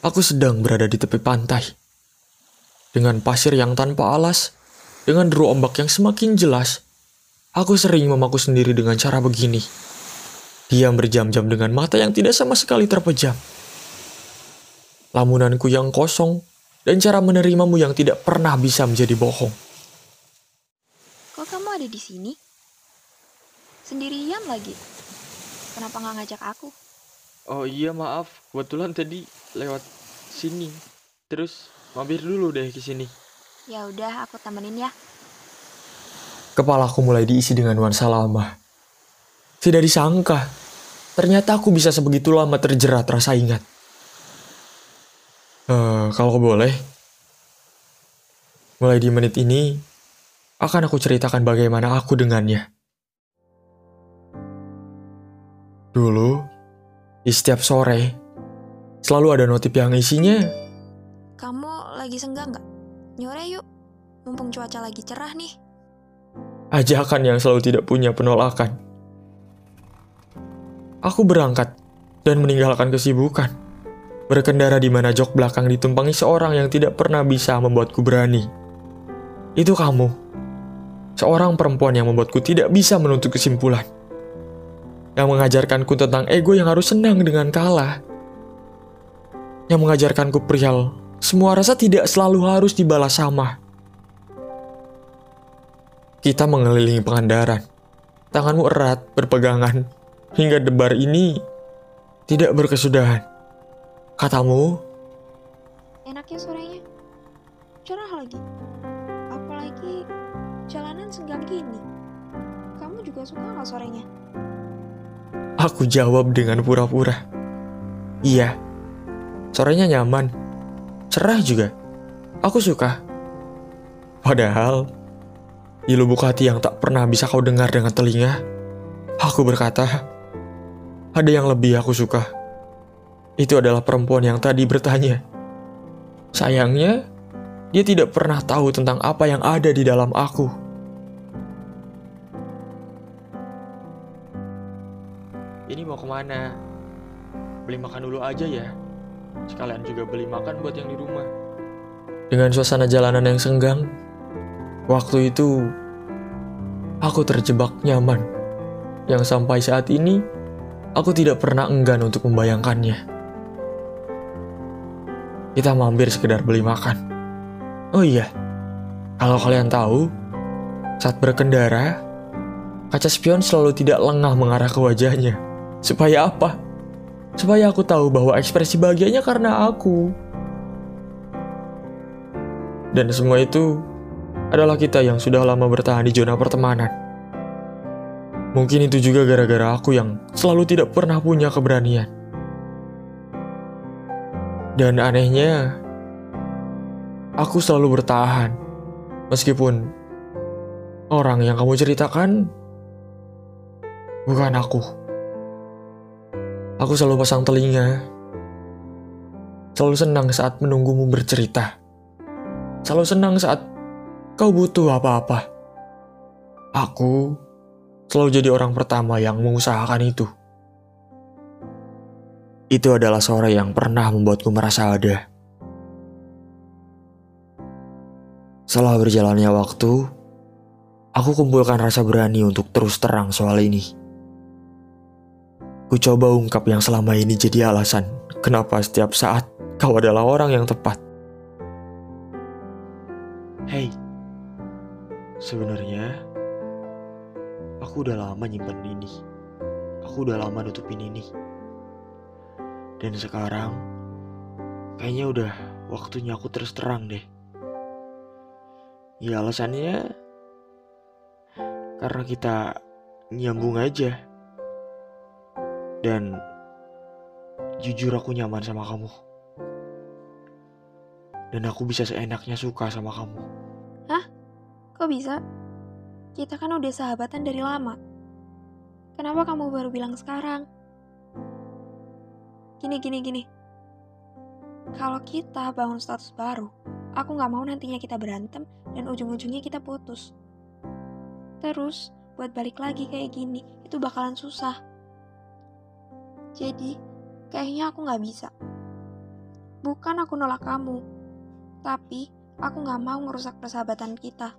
Aku sedang berada di tepi pantai. Dengan pasir yang tanpa alas, dengan deru ombak yang semakin jelas, aku sering memaku sendiri dengan cara begini. Diam berjam-jam dengan mata yang tidak sama sekali terpejam. Lamunanku yang kosong dan cara menerimamu yang tidak pernah bisa menjadi bohong. Kok kamu ada di sini? Sendirian lagi. Kenapa nggak ngajak aku? Oh iya maaf, kebetulan tadi lewat sini. Terus mampir dulu deh ke sini. Ya udah, aku temenin ya. Kepalaku mulai diisi dengan nuansa lama. Tidak disangka, ternyata aku bisa sebegitu lama terjerat rasa ingat. Eh, kalau boleh, mulai di menit ini akan aku ceritakan bagaimana aku dengannya. Dulu, di setiap sore, selalu ada notif yang isinya Kamu lagi senggang nggak? Nyore yuk. Mumpung cuaca lagi cerah nih. ajakan yang selalu tidak punya penolakan. Aku berangkat dan meninggalkan kesibukan. Berkendara di mana jok belakang ditumpangi seorang yang tidak pernah bisa membuatku berani. Itu kamu. Seorang perempuan yang membuatku tidak bisa menuntut kesimpulan. Yang mengajarkanku tentang ego yang harus senang dengan kalah. Yang mengajarkanku perihal semua rasa tidak selalu harus dibalas sama. Kita mengelilingi Pangandaran. Tanganmu erat berpegangan hingga debar ini tidak berkesudahan. Katamu, Enaknya sorenya. Cerah lagi. Apalagi jalanan senggang gini. Kamu juga suka nggak sorenya? Aku jawab dengan pura-pura. Iya, sorenya nyaman, cerah juga. Aku suka. Padahal, di lubuk hati yang tak pernah bisa kau dengar dengan telinga, aku berkata, ada yang lebih aku suka. Itu adalah perempuan yang tadi bertanya. Sayangnya, dia tidak pernah tahu tentang apa yang ada di dalam aku. Ini mau ke mana? Beli makan dulu aja ya. Sekalian juga beli makan buat yang di rumah. Dengan suasana jalanan yang senggang, waktu itu aku terjebak nyaman. Yang sampai saat ini, aku tidak pernah enggan untuk membayangkannya. Kita mampir sekedar beli makan. Oh iya, kalau kalian tahu, saat berkendara, kaca spion selalu tidak lengah mengarah ke wajahnya. Supaya apa? Supaya aku tahu bahwa ekspresi bahagianya karena aku. Dan semua itu adalah kita yang sudah lama bertahan di zona pertemanan. Mungkin itu juga gara-gara aku yang selalu tidak pernah punya keberanian. Dan anehnya, aku selalu bertahan. Meskipun orang yang kamu ceritakan bukan aku. Aku selalu pasang telinga. Selalu senang saat menunggumu bercerita. Selalu senang saat kau butuh apa-apa. Aku selalu jadi orang pertama yang mengusahakan itu. Itu adalah sore yang pernah membuatku merasa ada. Setelah berjalannya waktu, aku kumpulkan rasa berani untuk terus terang soal ini. Ku coba ungkap yang selama ini jadi alasan kenapa setiap saat kau adalah orang yang tepat. Hei, sebenarnya aku udah lama nyimpen ini. Aku udah lama nutupin ini. Dan sekarang, kayaknya udah waktunya aku terus terang deh. Ya alasannya karena kita nyambung aja. Dan jujur aku nyaman sama kamu. Dan aku bisa seenaknya suka sama kamu. Kok bisa? Kita kan udah sahabatan dari lama. Kenapa kamu baru bilang sekarang? Gini, gini, gini. Kalau kita bangun status baru, aku nggak mau nantinya kita berantem dan ujung-ujungnya kita putus. Terus, buat balik lagi kayak gini, itu bakalan susah. Jadi, kayaknya aku nggak bisa. Bukan aku nolak kamu, tapi aku gak mau ngerusak persahabatan kita.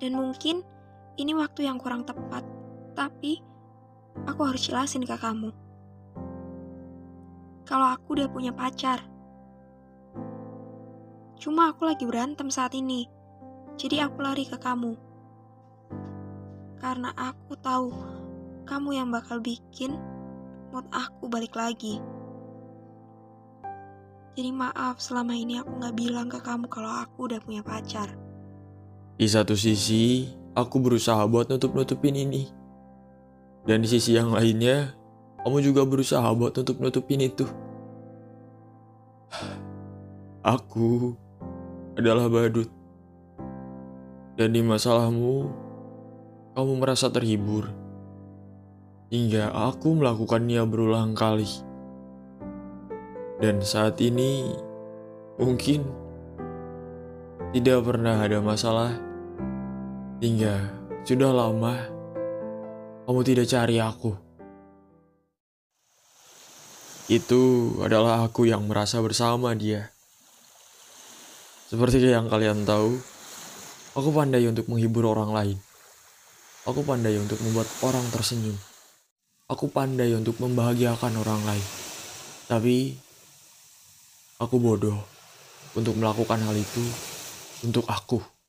Dan mungkin ini waktu yang kurang tepat, tapi aku harus jelasin ke kamu. Kalau aku udah punya pacar. Cuma aku lagi berantem saat ini, jadi aku lari ke kamu. Karena aku tahu kamu yang bakal bikin mood aku balik lagi. Jadi maaf selama ini aku gak bilang ke kamu kalau aku udah punya pacar. Di satu sisi, aku berusaha buat nutup-nutupin ini. Dan di sisi yang lainnya, kamu juga berusaha buat nutup-nutupin itu. Aku adalah badut. Dan di masalahmu, kamu merasa terhibur. Hingga aku melakukannya berulang kali. Dan saat ini mungkin tidak pernah ada masalah hingga sudah lama kamu tidak cari aku. Itu adalah aku yang merasa bersama dia. Seperti yang kalian tahu, aku pandai untuk menghibur orang lain. Aku pandai untuk membuat orang tersenyum. Aku pandai untuk membahagiakan orang lain. Tapi Aku bodoh untuk melakukan hal itu untuk aku.